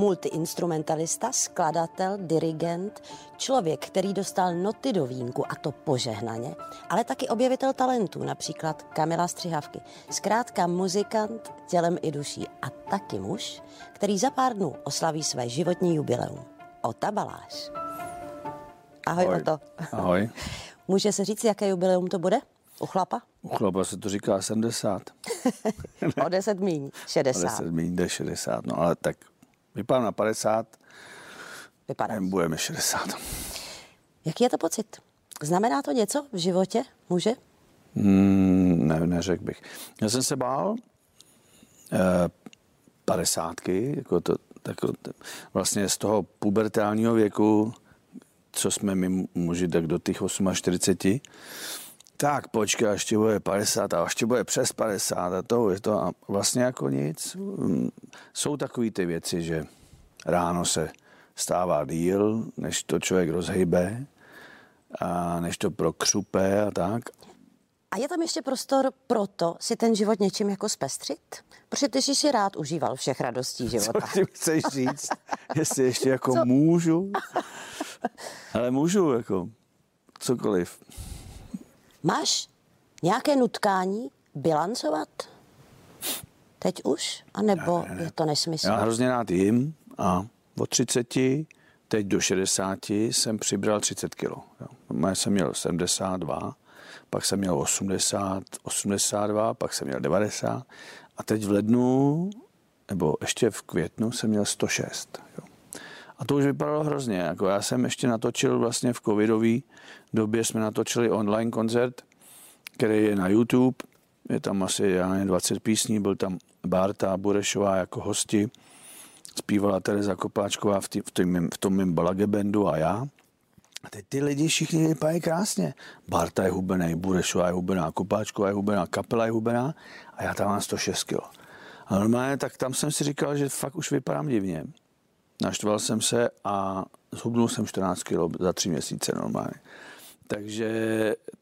multiinstrumentalista, skladatel, dirigent, člověk, který dostal noty do vínku a to požehnaně, ale taky objevitel talentů, například Kamila Střihavky. Zkrátka muzikant tělem i duší a taky muž, který za pár dnů oslaví své životní jubileum. Ota Baláš. Ahoj, Ahoj. Oto. Ahoj. Může se říct, jaké jubileum to bude? U chlapa? U chlapa se to říká 70. o 10 míň, 60. O 10 míň jde 60, no ale tak vypadám na 50, Vypadá. budeme 60. Jaký je to pocit? Znamená to něco v životě muže? Mm, ne, neřekl bych. Já jsem se bál eh, padesátky, jako to, tak, vlastně z toho pubertálního věku, co jsme my muži, tak do těch 48, tak počkej, až ti bude 50 a až ti bude přes 50 a to je to a vlastně jako nic. Mm, jsou takové ty věci, že ráno se stává díl, než to člověk rozhejbe a než to prokřupe a tak. A je tam ještě prostor pro to si ten život něčím jako zpestřit? Protože ty jsi si rád užíval všech radostí života. Co ty chceš říct? Jestli ještě jako Co? můžu? Ale můžu, jako cokoliv. Máš nějaké nutkání bilancovat? Teď už? A nebo ne, ne. je to nesmysl? Já hrozně rád jim a od 30 teď do 60 jsem přibral 30 kg. Já jsem měl 72, pak jsem měl 80, 82, pak jsem měl 90 a teď v lednu, nebo ještě v květnu jsem měl 106. Jo. A to už vypadalo hrozně. Jako já jsem ještě natočil vlastně v covidové době, jsme natočili online koncert, který je na YouTube. Je tam asi já nevím, 20 písní, byl tam Barta Burešová jako hosti, zpívala Tereza Kopáčková v, tý, v, tým, v tom mým balagebendu a já. A teď ty lidi všichni vypadají krásně. Barta je hubený, Burešová je hubená, Kopáčková je hubená, kapela je hubená a já tam mám 106 kg. A normálně tak tam jsem si říkal, že fakt už vypadám divně. Naštval jsem se a zhubnul jsem 14 kg za tři měsíce normálně. Takže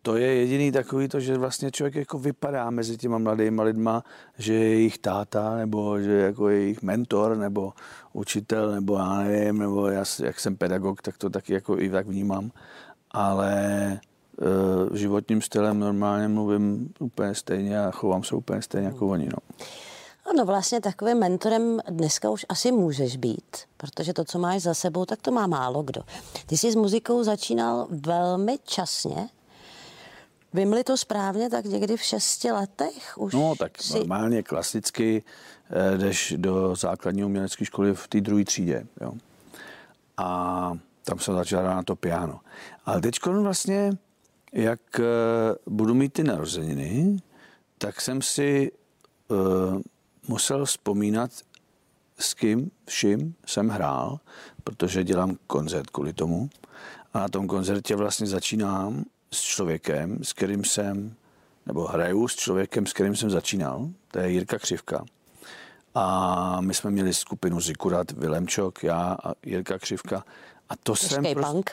to je jediný takový to, že vlastně člověk jako vypadá mezi těma mladými lidma, že je jejich táta, nebo že je jako jejich mentor, nebo učitel, nebo já nevím, nebo já, jak jsem pedagog, tak to taky jako i tak vnímám. Ale e, životním stylem normálně mluvím úplně stejně a chovám se úplně stejně jako oni. No. No vlastně takovým mentorem dneska už asi můžeš být, protože to, co máš za sebou, tak to má málo kdo. Ty jsi s muzikou začínal velmi časně, Vymli to správně, tak někdy v šesti letech už No tak si... normálně klasicky eh, jdeš do základní umělecké školy v té druhé třídě. Jo. A tam jsem začal na to piano. Ale teď vlastně, jak eh, budu mít ty narozeniny, tak jsem si uh, musel vzpomínat, s kým vším jsem hrál, protože dělám koncert kvůli tomu. A na tom koncertě vlastně začínám s člověkem, s kterým jsem, nebo hraju s člověkem, s kterým jsem začínal. To je Jirka Křivka. A my jsme měli skupinu Zikurat, Vilemčok, já a Jirka Křivka. A to Těžký jsem... Těžký punk.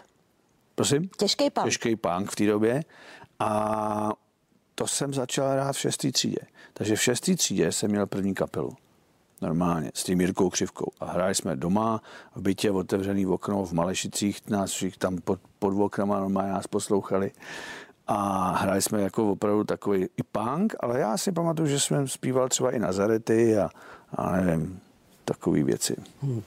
Prosím? Těžký punk. Těžký punk v té době. A to jsem začal hrát v šestý třídě. Takže v šestý třídě jsem měl první kapelu. Normálně, s tím Jirkou Křivkou. A hráli jsme doma, v bytě, otevřený okno, v Malešicích, nás všich tam pod, pod oknama normálně nás poslouchali. A hráli jsme jako opravdu takový i punk, ale já si pamatuju, že jsem zpíval třeba i Nazarety a, a nevím, takové věci. Hmm.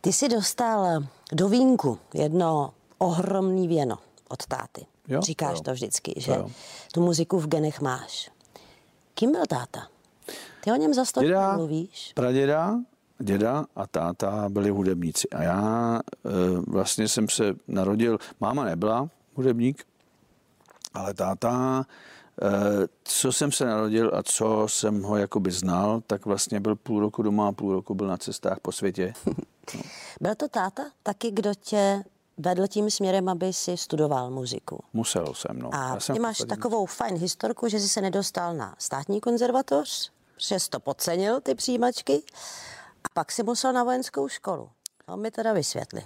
Ty jsi dostal do vínku jedno ohromný věno od táty. Jo, Říkáš jo. to vždycky, že jo. tu muziku v genech máš. Kým byl táta? Ty o něm za děda, mluvíš? Praděda, děda a táta byli hudebníci. A já e, vlastně jsem se narodil, máma nebyla hudebník, ale táta, e, co jsem se narodil a co jsem ho jakoby znal, tak vlastně byl půl roku doma a půl roku byl na cestách po světě. No. byl to táta taky, kdo tě vedl tím směrem, aby si studoval muziku. Musel jsem, no. A Já jsem ty máš poslední... takovou fajn historku, že jsi se nedostal na státní konzervatoř, že jsi to podcenil, ty přijímačky, a pak si musel na vojenskou školu. To mi teda vysvětli.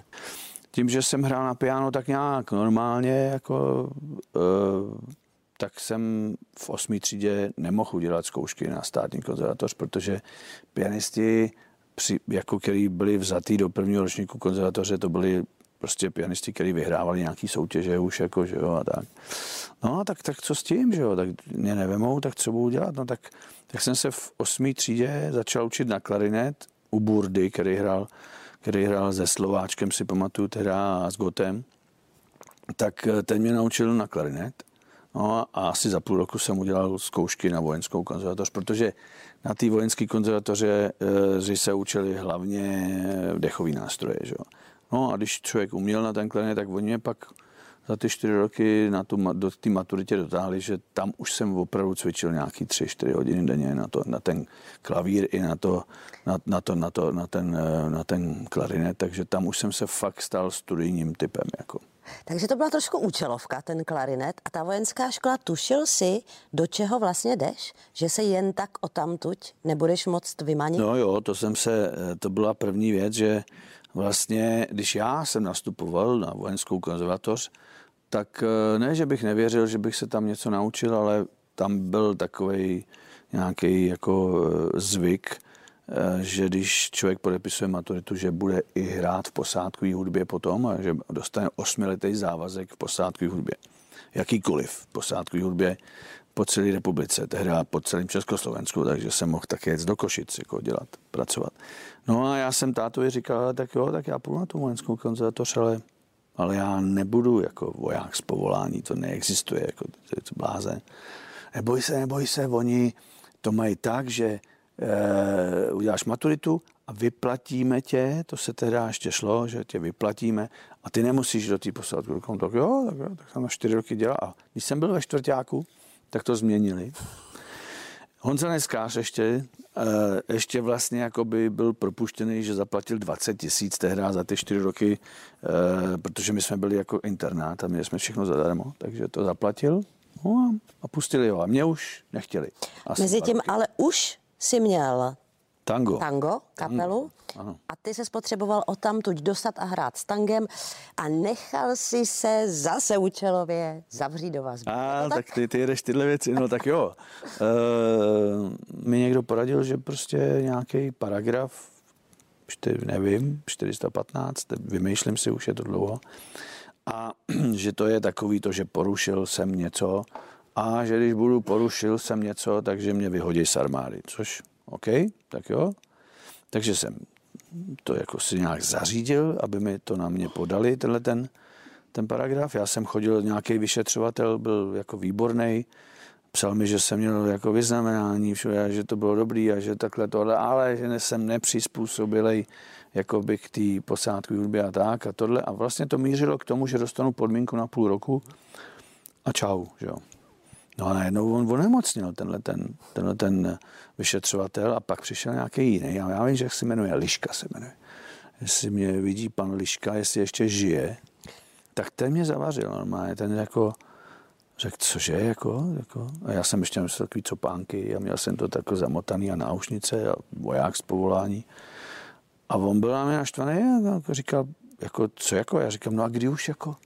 Tím, že jsem hrál na piano tak nějak normálně, jako, uh, tak jsem v osmý třídě nemohl udělat zkoušky na státní konzervatoř, protože pianisti při, jako který byli vzatý do prvního ročníku konzervatoře, to byli prostě pianisti, kteří vyhrávali nějaký soutěže už, jako, že jo, a tak. No, tak, tak co s tím, že jo, tak mě nevemou, tak co budu dělat, no tak, tak jsem se v osmý třídě začal učit na klarinet u Burdy, který hrál, který hrál se Slováčkem, si pamatuju teda, a s Gotem, tak eh, ten mě naučil na klarinet. No a asi za půl roku jsem udělal zkoušky na vojenskou konzervatoř, protože na té vojenské konzervatoře e, se učili hlavně dechový nástroje. Že? No a když člověk uměl na ten klarinet, tak oni mě pak za ty čtyři roky na tu, do té maturitě dotáhli, že tam už jsem opravdu cvičil nějaký tři, čtyři hodiny denně na, to, na ten klavír i na, to, na, na, to, na, to, na, ten, eh, na ten klarinet, takže tam už jsem se fakt stal studijním typem. Jako. Takže to byla trošku účelovka, ten klarinet. A ta vojenská škola, tušil si, do čeho vlastně jdeš? Že se jen tak o tamtuť nebudeš moct vymanit? No jo, to jsem se, eh, to byla první věc, že vlastně, když já jsem nastupoval na vojenskou konzervatoř, tak eh, ne, že bych nevěřil, že bych se tam něco naučil, ale tam byl takový nějaký jako eh, zvyk, že když člověk podepisuje maturitu, že bude i hrát v posádkové hudbě potom a že dostane osmiletý závazek v posádkové hudbě. Jakýkoliv v posádkové hudbě po celé republice, tehdy po celém Československu, takže jsem mohl také jet do Košic, jako dělat, pracovat. No a já jsem tátovi říkal, tak jo, tak já půjdu na tu vojenskou konzervatoř, ale ale já nebudu jako voják z povolání, to neexistuje, jako to je to bláze. Neboj se, neboj se, oni to mají tak, že e, uděláš maturitu a vyplatíme tě, to se teda ještě šlo, že tě vyplatíme a ty nemusíš do té posádky. Tak jo, tak, jo, tak jsem na čtyři roky dělal. A když jsem byl ve čtvrtáku, tak to změnili. Honza Neskář ještě, eh, ještě vlastně jako by byl propuštěný, že zaplatil 20 tisíc tehdy za ty čtyři roky, eh, protože my jsme byli jako internát a měli jsme všechno zadarmo, takže to zaplatil no a pustili ho. A mě už nechtěli. Asi Mezi tím ale už si měl Tango. Tango, kapelu. Ano. A ty se spotřeboval o tamtuť dostat a hrát s tangem a nechal si se zase účelově zavřít do vás. A, tak? tak ty, ty jedeš tyhle věci, no tak jo. E, mi někdo poradil, že prostě nějaký paragraf, čtyř, nevím, 415, vymýšlím si, už je to dlouho, a že to je takový to, že porušil jsem něco a že když budu porušil jsem něco, takže mě vyhodí z armády, což OK, tak jo. Takže jsem to jako si nějak zařídil, aby mi to na mě podali, tenhle ten, ten paragraf. Já jsem chodil, nějaký vyšetřovatel byl jako výborný, psal mi, že jsem měl jako vyznamenání, všude, že to bylo dobrý a že takhle tohle, ale že jsem nepřizpůsobilej jako by k té posádku hudbě a tak a tohle. A vlastně to mířilo k tomu, že dostanu podmínku na půl roku a čau, že jo. No a najednou on onemocnil, tenhle ten, tenhle ten vyšetřovatel a pak přišel nějaký jiný. A já vím, že jak se jmenuje, Liška se jmenuje. Jestli mě vidí pan Liška, jestli ještě žije, tak ten mě zavařil normálně. Ten jako řekl, cože, jako, jako. A já jsem ještě měl takový copánky a měl jsem to tako zamotaný a náušnice a voják z povolání. A on byl na mě naštvaný a jako říkal, jako, co jako? Já říkám, no a kdy už jako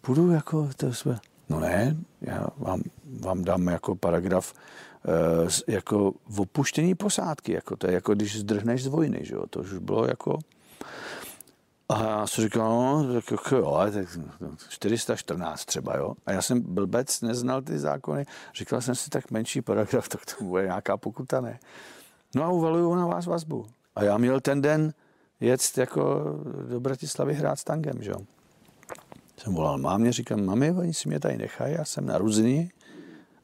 půjdu, jako, to jsme, No ne, já vám, vám dám jako paragraf e, jako v opuštění posádky, jako to je jako když zdrhneš z vojny, že jo, to už bylo jako a já jsem říkal, no, tak jako jo, tak 414 třeba, jo. A já jsem blbec, neznal ty zákony. Říkal jsem si, tak menší paragraf, tak to bude nějaká pokuta, ne. No a uvaluju na vás vazbu. A já měl ten den jet jako do Bratislavy hrát s tangem, že jo jsem volal mámě, říkám, mami, oni si mě tady nechají, já jsem narozený.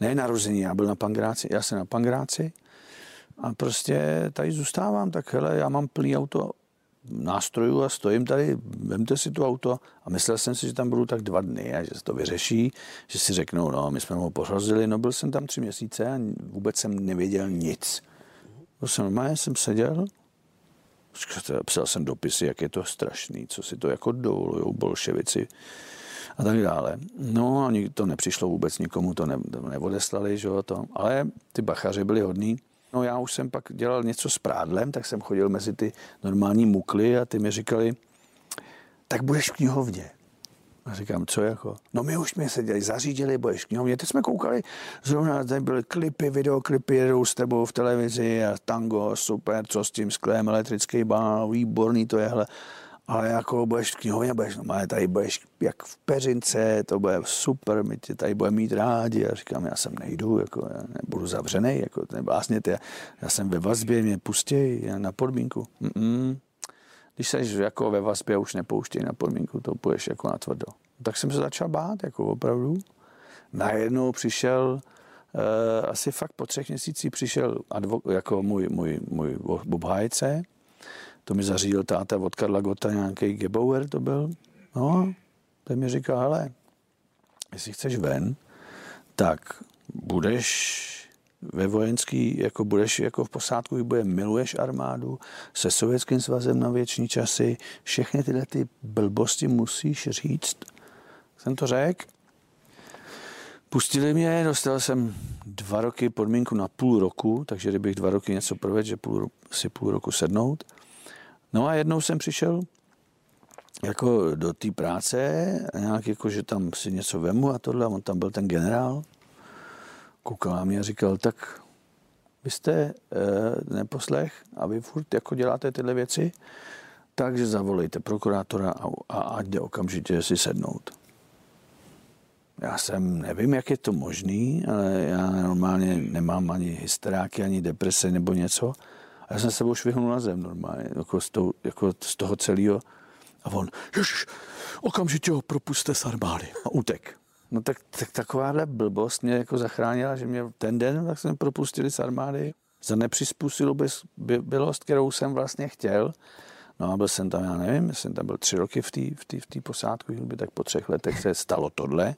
Ne narozený, já byl na Pangráci, já jsem na Pangráci a prostě tady zůstávám, tak hele, já mám plný auto nástrojů a stojím tady, vemte si to auto a myslel jsem si, že tam budu tak dva dny a že se to vyřeší, že si řeknou, no, my jsme ho pohrozili, no byl jsem tam tři měsíce a vůbec jsem nevěděl nic. To jsem normálně jsem seděl, psal jsem dopisy, jak je to strašný, co si to jako dovolují bolševici a tak dále. No a to nepřišlo vůbec, nikomu to, ne, neodeslali, že jo, to. ale ty bachaři byli hodní. No já už jsem pak dělal něco s prádlem, tak jsem chodil mezi ty normální mukly a ty mi říkali, tak budeš v knihovně. A říkám, co jako? No my už jsme seděli, zařídili, budeš knihovně. Teď jsme koukali, zrovna tady byly klipy, videoklipy, jedou s tebou v televizi a tango, super, co s tím sklem, elektrický bál, výborný to je, hele. Ale jako budeš v knihovně, budeš, no tady budeš jak v peřince, to bude super, my tě tady budeme mít rádi. A říkám, já sem nejdu, jako, já nebudu zavřený, jako, vlastně, já, já jsem ve vazbě, mě pustí na podmínku. Mm-mm když jsi jako ve vazbě už nepouštěj na podmínku, to půjdeš jako na tvrdo. Tak jsem se začal bát, jako opravdu. Najednou přišel, uh, asi fakt po třech měsících přišel advo, jako můj, můj, můj obhájce, to mi zařídil táta od Karla Gota, nějaký Gebauer to byl. No, ten mi říká, hele, jestli chceš ven, tak budeš ve vojenský, jako budeš jako v posádku, bude miluješ armádu, se sovětským svazem na věční časy, všechny tyhle ty blbosti musíš říct. Jsem to řekl. Pustili mě, dostal jsem dva roky podmínku na půl roku, takže kdybych dva roky něco provedl, že půl, si půl roku sednout. No a jednou jsem přišel jako do té práce, nějak jako, že tam si něco vemu a tohle, on tam byl ten generál, koukal na mě a říkal, tak vy jste e, neposlech a vy furt jako děláte tyhle věci, takže zavolejte prokurátora a, a ať jde okamžitě si sednout. Já jsem, nevím, jak je to možný, ale já normálně nemám ani hysteráky, ani deprese nebo něco. A já jsem se sebou švihnul na zem normálně, jako z toho, jako z toho celého. A on, ježiš, okamžitě ho propuste z armády. A utek. No tak, tak takováhle blbost mě jako zachránila, že mě ten den tak jsme propustili z armády za nepřizpůsobilost, bylost, kterou jsem vlastně chtěl. No a byl jsem tam, já nevím, jsem tam byl tři roky v té v tý, v tý posádku, by tak po třech letech se stalo tohle.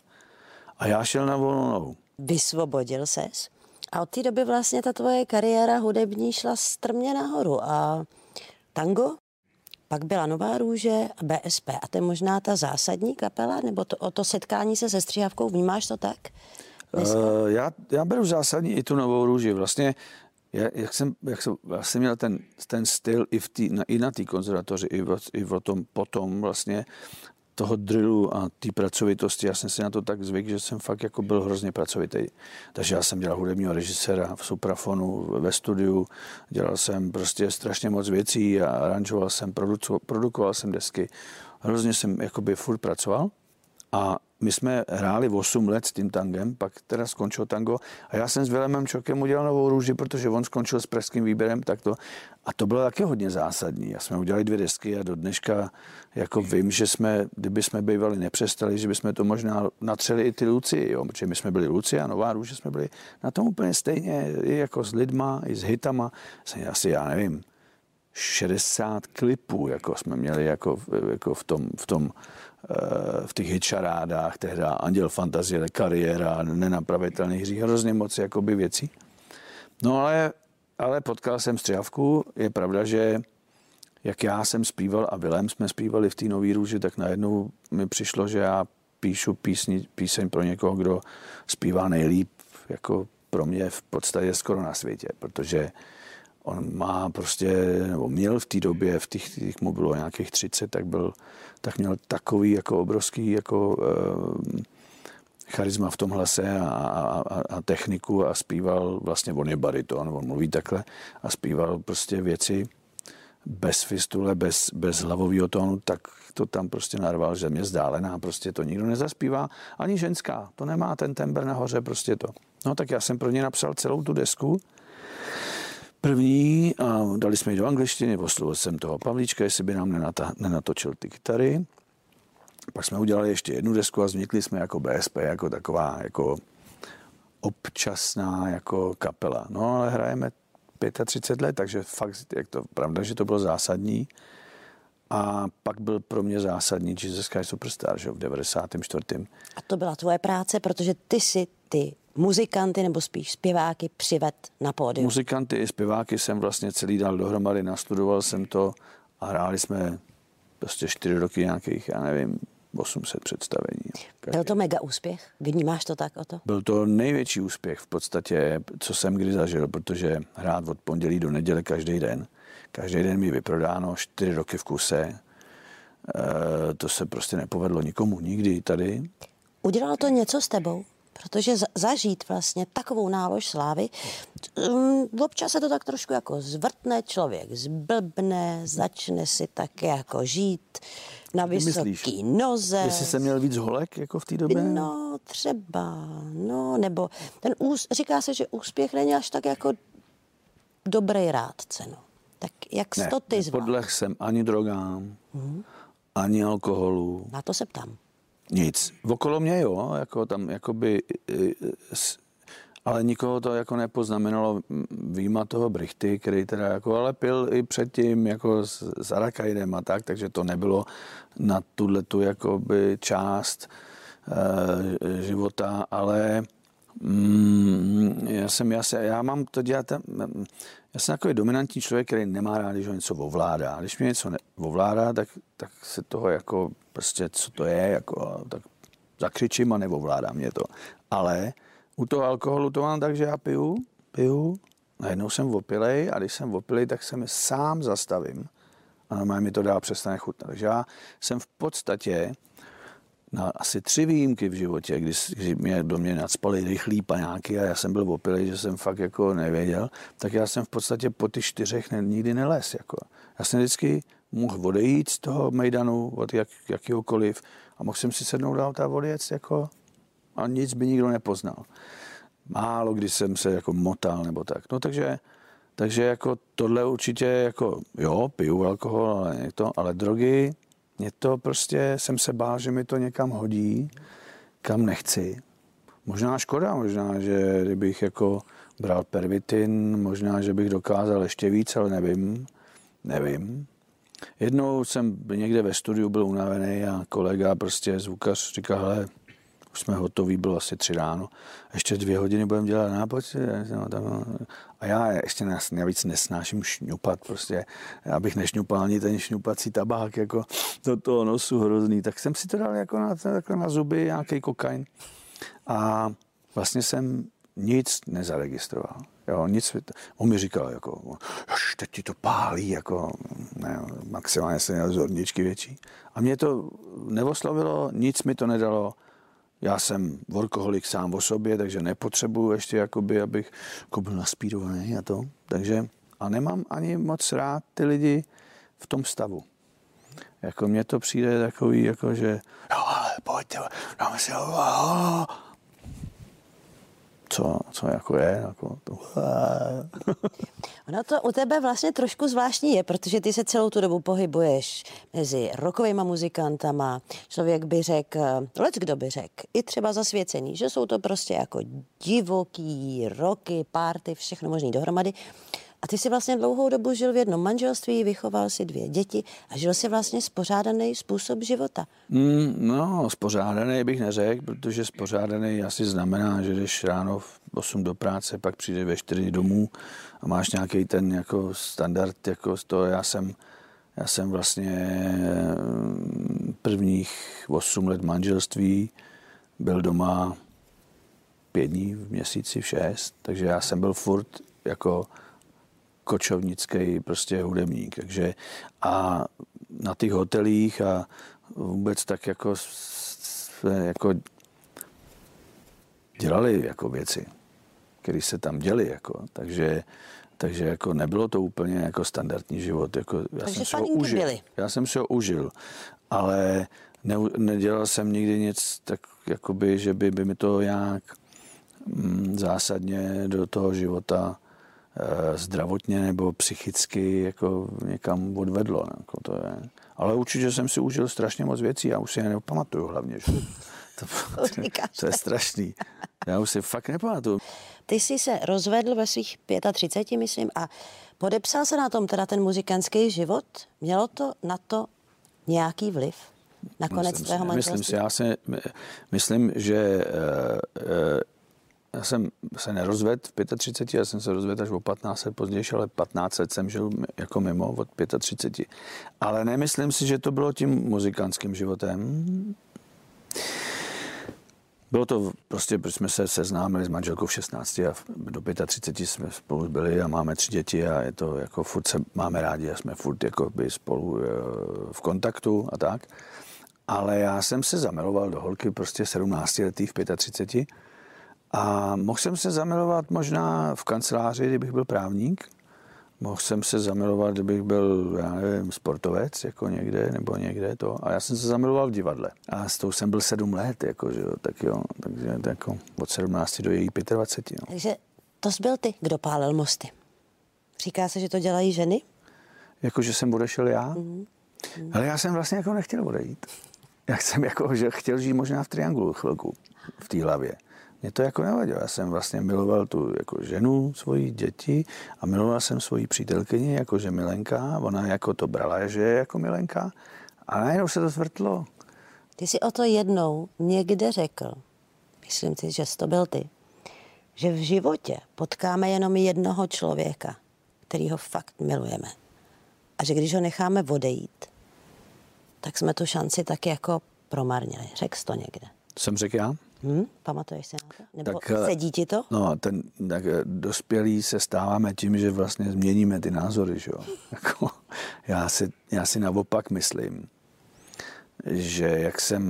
A já šel na volnou nohu. Vysvobodil ses a od té doby vlastně ta tvoje kariéra hudební šla strmě nahoru a tango pak byla Nová růže a BSP. A to je možná ta zásadní kapela, nebo to, o to setkání se se stříhavkou, vnímáš to tak? Uh, já, já beru zásadní i tu Novou růži. Vlastně já, jak jsem, jak jsem, já jsem měl ten, ten styl i, v tý, na, i na té konzervatoři, i, v, i v tom potom vlastně toho drillu a té pracovitosti, já jsem si na to tak zvyk, že jsem fakt jako byl hrozně pracovitý. Takže já jsem dělal hudebního režiséra v Suprafonu, ve studiu, dělal jsem prostě strašně moc věcí a aranžoval jsem, produkoval jsem desky. Hrozně jsem jakoby furt pracoval a my jsme hráli 8 let s tím tangem, pak teda skončil tango a já jsem s Vilemem Čokem udělal novou růži, protože on skončil s pražským výběrem takto a to bylo taky hodně zásadní. Já jsme udělali dvě desky a do dneška jako vím, že jsme, kdyby jsme bývali nepřestali, že bychom to možná natřeli i ty Luci, jo, protože my jsme byli Luci a Nová růže jsme byli na tom úplně stejně, i jako s lidma, i s hitama, asi já nevím, 60 klipů, jako jsme měli jako, jako v tom, v tom v těch hitšarádách, tehda Anděl fantazie, kariéra, nenapravitelný hřích, hrozně moc jakoby věcí. No ale, ale potkal jsem střihavku, je pravda, že jak já jsem zpíval a Vilém jsme zpívali v té Nový růži, tak najednou mi přišlo, že já píšu písni, píseň pro někoho, kdo zpívá nejlíp, jako pro mě v podstatě skoro na světě, protože on má prostě, nebo měl v té době, v těch, těch mu bylo nějakých 30, tak byl, tak měl takový jako obrovský jako uh, charisma v tom hlase a, a, a, techniku a zpíval, vlastně on je bariton, on mluví takhle a zpíval prostě věci bez fistule, bez, bez hlavového tónu, tak to tam prostě narval, že mě zdálená, prostě to nikdo nezaspívá, ani ženská, to nemá ten tember nahoře, prostě to. No tak já jsem pro ně napsal celou tu desku, první a dali jsme ji do angličtiny, oslovil jsem toho Pavlíčka, jestli by nám nenata, nenatočil ty kytary. Pak jsme udělali ještě jednu desku a vznikli jsme jako BSP, jako taková jako občasná jako kapela. No ale hrajeme 35 let, takže fakt, jak to, pravda, že to bylo zásadní. A pak byl pro mě zásadní Jesus Christ Superstar, že v 94. A to byla tvoje práce, protože ty si ty muzikanty nebo spíš zpěváky přived na pódium? Muzikanty i zpěváky jsem vlastně celý dal dohromady, nastudoval jsem to a hráli jsme prostě čtyři roky nějakých, já nevím, 800 představení. Byl to mega úspěch? Vnímáš to tak o to? Byl to největší úspěch v podstatě, co jsem kdy zažil, protože hrát od pondělí do neděle každý den. Každý den mi vyprodáno čtyři roky v kuse. E, to se prostě nepovedlo nikomu nikdy tady. Udělalo to něco s tebou? Protože zažít vlastně takovou nálož slávy, um, občas se to tak trošku jako zvrtne, člověk zblbne, začne si tak jako žít na vysoký noze. Jestli jsem měl víc holek jako v té době? No, třeba, no, nebo ten ús, říká se, že úspěch není až tak jako dobrý rádce, no. Tak jak ne, to ty zvládl? Podleh jsem ani drogám, mm-hmm. ani alkoholu. Na to se ptám. Nic. Okolo mě jo, jako tam jakoby, ale nikoho to jako nepoznamenalo výjima toho Brichty, který teda jako, ale pil i předtím jako s, s Arakajdem a tak, takže to nebylo na tuhle tu jakoby část e, života, ale Mm, já jsem, já, se, já mám to dělat, já jsem takový dominantní člověk, který nemá rád, když ho něco ovládá. Když mě něco ne, ovládá, tak, tak se toho jako prostě, co to je, jako, tak zakřičím a neovládá mě to. Ale u toho alkoholu to mám tak, že já piju, piju, najednou jsem opilej a když jsem opilej, tak se mi sám zastavím a normálně mi to dá přestane chutnat. Takže já jsem v podstatě na asi tři výjimky v životě, kdy, kdy mě, do mě nadspali rychlý paňáky a já jsem byl opilý, že jsem fakt jako nevěděl, tak já jsem v podstatě po ty čtyřech ne, nikdy neles. Jako. Já jsem vždycky mohl odejít z toho Mejdanu od jak, jakýhokoliv a mohl jsem si sednout do auta a jako, a nic by nikdo nepoznal. Málo kdy jsem se jako motal nebo tak. No takže, takže jako tohle určitě jako, jo, piju alkohol, ale, to, ale drogy, mě to prostě, jsem se bál, že mi to někam hodí, kam nechci. Možná škoda, možná, že kdybych jako bral pervitin, možná, že bych dokázal ještě víc, ale nevím. Nevím. Jednou jsem někde ve studiu byl unavený a kolega, prostě zvukař, říkal, hele, už jsme hotoví, bylo asi tři ráno, ještě dvě hodiny budeme dělat nápočty. A já ještě navíc nesnáším šňupat, prostě, já bych nešňupal ani ten šňupací tabák, jako do toho nosu hrozný, tak jsem si to dal jako na, jako na zuby, nějaký kokain. A vlastně jsem nic nezaregistroval. Jo, nic, on mi říkal, jako, teď ti to pálí, jako, ne, maximálně se měl zorničky větší. A mě to nevoslovilo, nic mi to nedalo, já jsem workoholik sám o sobě, takže nepotřebuju ještě, jakoby, abych jako byl naspírovaný a to. Takže a nemám ani moc rád ty lidi v tom stavu. Jako mně to přijde takový, jako že jo, ale pojďte, dáme si ho, co, co jako je. Jako to. Ono to u tebe vlastně trošku zvláštní je, protože ty se celou tu dobu pohybuješ mezi rokovými muzikantama. Člověk by řekl, lec kdo by řekl, i třeba zasvěcený, že jsou to prostě jako divoký roky, párty, všechno možný dohromady. A ty jsi vlastně dlouhou dobu žil v jednom manželství, vychoval si dvě děti a žil si vlastně spořádaný způsob života. Mm, no, spořádaný bych neřekl, protože spořádaný asi znamená, že jdeš ráno v 8 do práce, pak přijde ve 4 domů a máš nějaký ten jako standard, jako to já jsem, já jsem vlastně mm, prvních 8 let manželství byl doma pět dní v měsíci, v šest, takže já jsem byl furt jako kočovnický prostě hudebník. Takže a na těch hotelích a vůbec tak jako, jako dělali jako věci, které se tam děli. Jako. Takže, takže jako nebylo to úplně jako standardní život. Jako, já takže jsem si ho užil. Byli. Já jsem si ho užil, ale ne, nedělal jsem nikdy nic tak, jakoby, že by, by mi to nějak mm, zásadně do toho života zdravotně nebo psychicky jako někam odvedlo. Jako to je. Ale určitě jsem si užil strašně moc věcí, já už si je nepamatuju hlavně. Že? To, to, to je strašný. Já už si fakt nepamatuju. Ty jsi se rozvedl ve svých 35, myslím, a podepsal se na tom teda ten muzikantský život? Mělo to na to nějaký vliv? Nakonec myslím tvého manželství? Myslím si, já si myslím, že uh, uh, já jsem se nerozvedl v 35, já jsem se rozvedl až o 15 let později, ale 15 let jsem žil jako mimo od 35. Ale nemyslím si, že to bylo tím muzikantským životem. Bylo to prostě, protože jsme se seznámili s manželkou v 16 a do 35 jsme spolu byli a máme tři děti a je to jako furt se máme rádi a jsme furt jako by spolu eh, v kontaktu a tak. Ale já jsem se zamiloval do holky prostě 17 letý v 35 a mohl jsem se zamilovat možná v kanceláři, kdybych byl právník, Mohl jsem se zamilovat, kdybych byl, já nevím, sportovec, jako někde, nebo někde to. A já jsem se zamiloval v divadle. A s tou jsem byl sedm let, jako, že jo, tak jo, takže jako od 17 do její 25. No. Takže to byl ty, kdo pálil mosty. Říká se, že to dělají ženy? Jako, že jsem odešel já? Mm-hmm. Ale já jsem vlastně jako nechtěl odejít. Já jsem jako, že chtěl žít možná v triangulu chvilku v té hlavě mě to jako nevadilo. Já jsem vlastně miloval tu jako ženu, svoji děti a miloval jsem svoji přítelkyni jako že milenka. Ona jako to brala, že je jako milenka. A najednou se to zvrtlo. Ty jsi o to jednou někde řekl, myslím si, že jsi to byl ty, že v životě potkáme jenom jednoho člověka, který ho fakt milujeme. A že když ho necháme odejít, tak jsme tu šanci tak jako promarnili. Řekl jsi to někde. Jsem řekl já? Hmm, pamatuješ se na to? Nebo tak, eh, sedí ti to? No, ten, tak eh, dospělí se stáváme tím, že vlastně změníme ty názory, že jo. Jako, já, si, já si naopak myslím, že jak jsem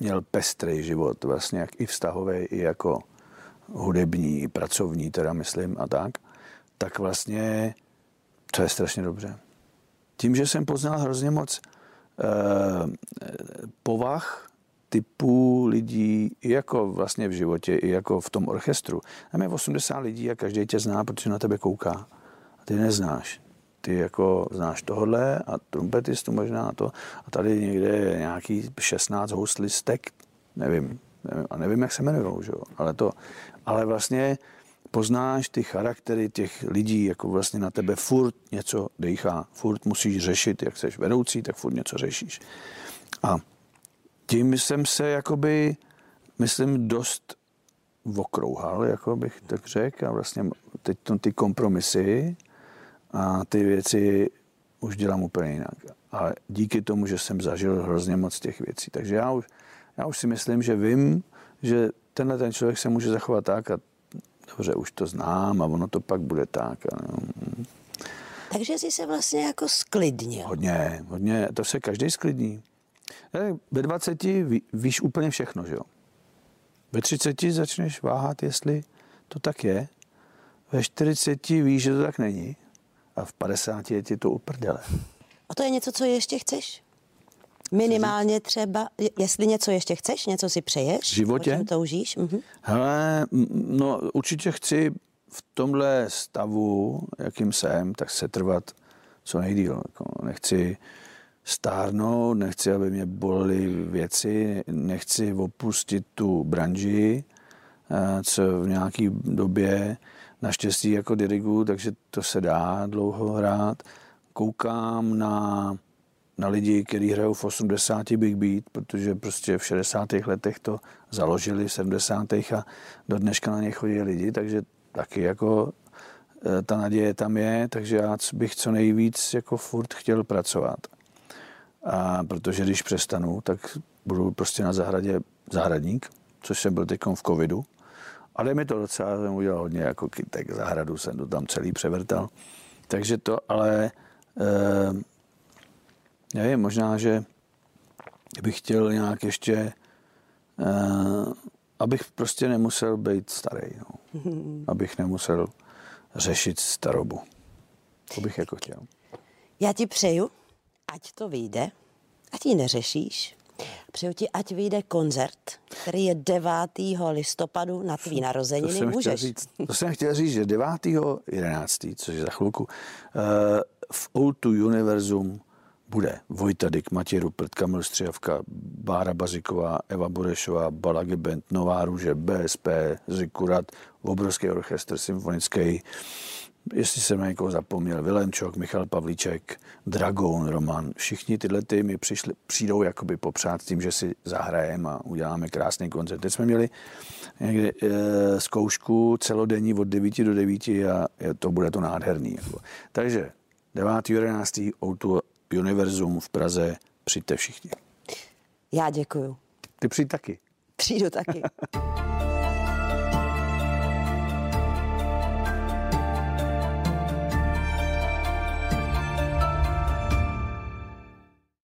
měl pestrý život, vlastně jak i vztahový, i jako hudební, i pracovní, teda myslím a tak, tak vlastně to je strašně dobře. Tím, že jsem poznal hrozně moc eh, povah typů lidí, i jako vlastně v životě, i jako v tom orchestru. Tam je 80 lidí a každý tě zná, protože na tebe kouká. A ty neznáš. Ty jako znáš tohle a trumpetistu možná to. A tady někde je nějaký 16 houslistek, nevím, nevím, a nevím, jak se jmenují, že? Ale, to, ale vlastně poznáš ty charaktery těch lidí, jako vlastně na tebe furt něco dejchá, furt musíš řešit, jak jsi vedoucí, tak furt něco řešíš. A tím jsem se jakoby, myslím, dost okrouhal, jako bych tak řekl. A vlastně teď to, ty kompromisy a ty věci už dělám úplně jinak. A díky tomu, že jsem zažil hrozně moc těch věcí. Takže já už, já už si myslím, že vím, že tenhle ten člověk se může zachovat tak a dobře, už to znám a ono to pak bude tak. A, no. Takže jsi se vlastně jako sklidnil. Hodně, hodně, to se každý sklidní. Ve 20 ví, víš úplně všechno, že jo? Ve 30 začneš váhat, jestli to tak je. Ve 40 víš, že to tak není. A v 50 je ti to uprdele. A to je něco, co ještě chceš? Minimálně třeba, jestli něco ještě chceš, něco si přeješ? V životě? to toužíš? Mhm. Hele, no určitě chci v tomhle stavu, jakým jsem, tak se trvat co nejdíl. Jako nechci stárnout, nechci, aby mě bolely věci, nechci opustit tu branži, eh, co v nějaké době naštěstí jako dirigu, takže to se dá dlouho hrát. Koukám na, na lidi, kteří hrajou v 80 Big Beat, protože prostě v 60. letech to založili, v 70. a do dneška na ně chodí lidi, takže taky jako eh, ta naděje tam je, takže já bych co nejvíc jako furt chtěl pracovat. A protože když přestanu, tak budu prostě na zahradě zahradník, což jsem byl teď v covidu. Ale mi to docela, jsem udělal hodně jako kytek zahradu, jsem to tam celý převrtal. Takže to, ale eh, nevím, možná, že bych chtěl nějak ještě, eh, abych prostě nemusel být starý, no. abych nemusel řešit starobu. To bych jako chtěl. Já ti přeju, ať to vyjde, ať ji neřešíš. Přeju ti, ať vyjde koncert, který je 9. listopadu na tvý narozeniny. To jsem Můžeš. Říct, to jsem chtěl říct, že 9. 11. což je za chvilku, eh, v O2 Univerzum bude Vojta Dyk, Matěj Rupert, Kamil Střijavka, Bára Baziková, Eva Burešová, Balagi Band, Nová Růže, BSP, Zikurat, obrovský orchestr symfonický, jestli jsem na někoho zapomněl, Vilemčok, Michal Pavlíček, Dragon, Roman, všichni tyhle ty mi přišli, přijdou jakoby popřát tím, že si zahrajeme a uděláme krásný koncert. Teď jsme měli někde e, zkoušku celodenní od 9 do 9 a je, to bude to nádherný. Jako. Takže 9. 11. Outu Univerzum v Praze, přijďte všichni. Já děkuju. Ty přijď taky. Přijdu taky.